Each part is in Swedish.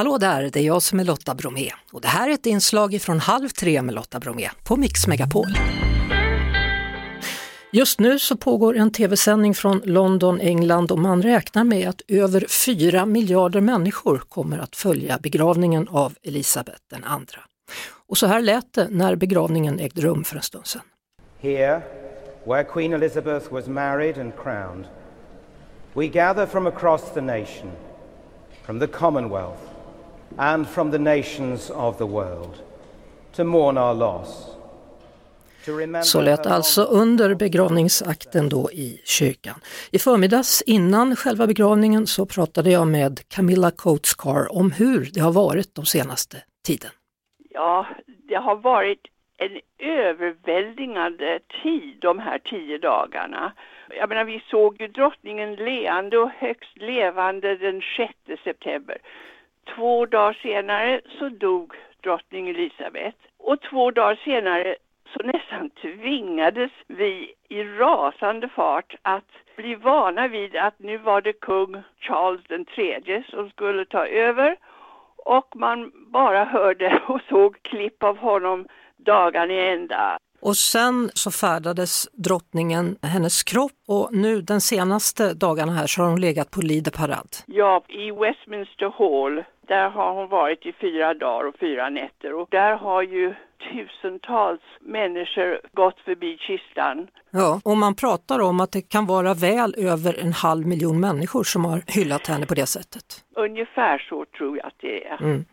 Hallå där, det är jag som är Lotta Bromé och det här är ett inslag från Halv tre med Lotta Bromé på Mix Megapol. Just nu så pågår en tv-sändning från London, England och man räknar med att över 4 miljarder människor kommer att följa begravningen av Elisabeth II. Och så här lät det när begravningen ägde rum för en stund sedan. Here, where Queen Elizabeth was married and crowned, we gather from across the nation, from the Commonwealth, and from the nations of the world, to mourn our loss. Så lät alltså under begravningsakten då i kyrkan. I förmiddags innan själva begravningen så pratade jag med Camilla Coates Carr om hur det har varit de senaste tiden. Ja, det har varit en överväldigande tid de här tio dagarna. Jag menar, vi såg ju drottningen leende och högst levande den 6 september. Två dagar senare så dog drottning Elisabeth och två dagar senare så nästan tvingades vi i rasande fart att bli vana vid att nu var det kung Charles den tredje som skulle ta över och man bara hörde och såg klipp av honom dagarna i ända. Och sen så färdades drottningen, hennes kropp och nu den senaste dagarna här så har hon legat på Lider parad. Ja, i Westminster Hall, där har hon varit i fyra dagar och fyra nätter och där har ju tusentals människor gått förbi kistan. Ja, och man pratar om att det kan vara väl över en halv miljon människor som har hyllat henne på det sättet. Ungefär så tror jag att det är. Mm.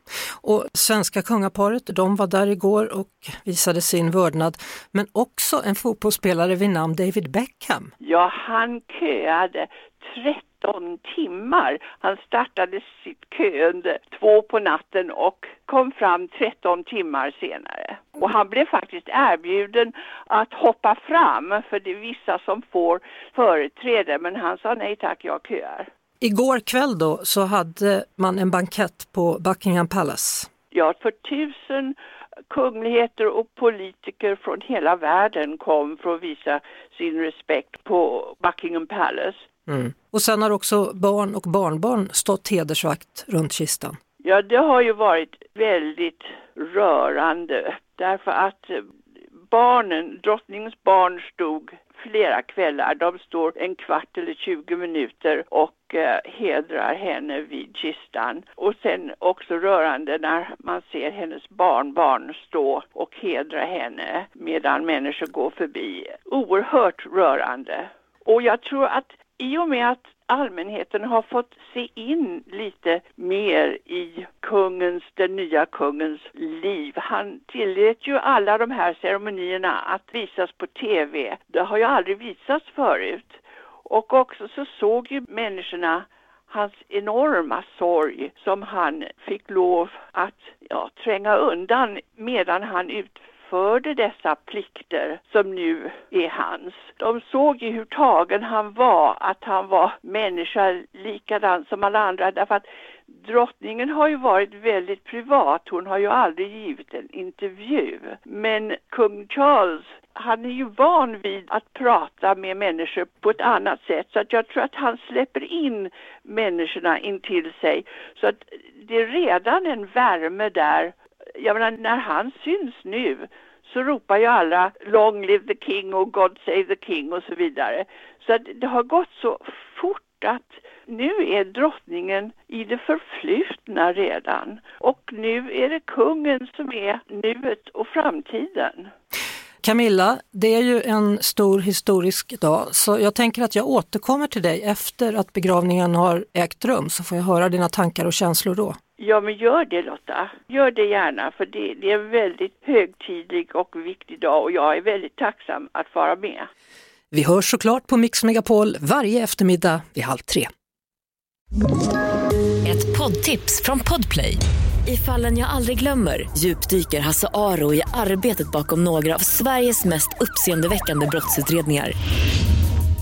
Och svenska kungaparet, de var där igår och visade sin vördnad. Men också en fotbollsspelare vid namn David Beckham. Ja, han köade 13 timmar. Han startade sitt köende två på natten och kom fram 13 timmar senare. Och han blev faktiskt erbjuden att hoppa fram för det är vissa som får företräde men han sa nej tack, jag köar. Igår kväll då så hade man en bankett på Buckingham Palace. Ja, för tusen kungligheter och politiker från hela världen kom för att visa sin respekt på Buckingham Palace. Mm. Och sen har också barn och barnbarn stått hedersvakt runt kistan. Ja, det har ju varit väldigt rörande därför att barnen, drottningens barn stod flera kvällar. De står en kvart eller 20 minuter och eh, hedrar henne vid kistan. Och sen också rörande när man ser hennes barnbarn stå och hedra henne medan människor går förbi. Oerhört rörande. Och jag tror att i och med att allmänheten har fått se in lite mer i kungens, den nya kungens liv. Han tillät ju alla de här ceremonierna att visas på tv. Det har ju aldrig visats förut. Och också så såg ju människorna hans enorma sorg som han fick lov att ja, tränga undan medan han utförde utförde dessa plikter som nu är hans. De såg ju hur tagen han var, att han var människa likadan som alla andra därför att drottningen har ju varit väldigt privat, hon har ju aldrig givit en intervju. Men kung Charles han är ju van vid att prata med människor på ett annat sätt så att jag tror att han släpper in människorna intill sig. Så att det är redan en värme där jag menar, när han syns nu så ropar ju alla Long live the king och God save the king och så vidare. Så det har gått så fort att nu är drottningen i det förflutna redan och nu är det kungen som är nuet och framtiden. Camilla, det är ju en stor historisk dag så jag tänker att jag återkommer till dig efter att begravningen har ägt rum så får jag höra dina tankar och känslor då. Ja, men gör det Lotta. Gör det gärna för det, det är en väldigt högtidlig och viktig dag och jag är väldigt tacksam att vara med. Vi hörs såklart på Mix Megapol varje eftermiddag vid halv tre. Ett poddtips från Podplay. I fallen jag aldrig glömmer djupdyker Hasse Aro i arbetet bakom några av Sveriges mest uppseendeväckande brottsutredningar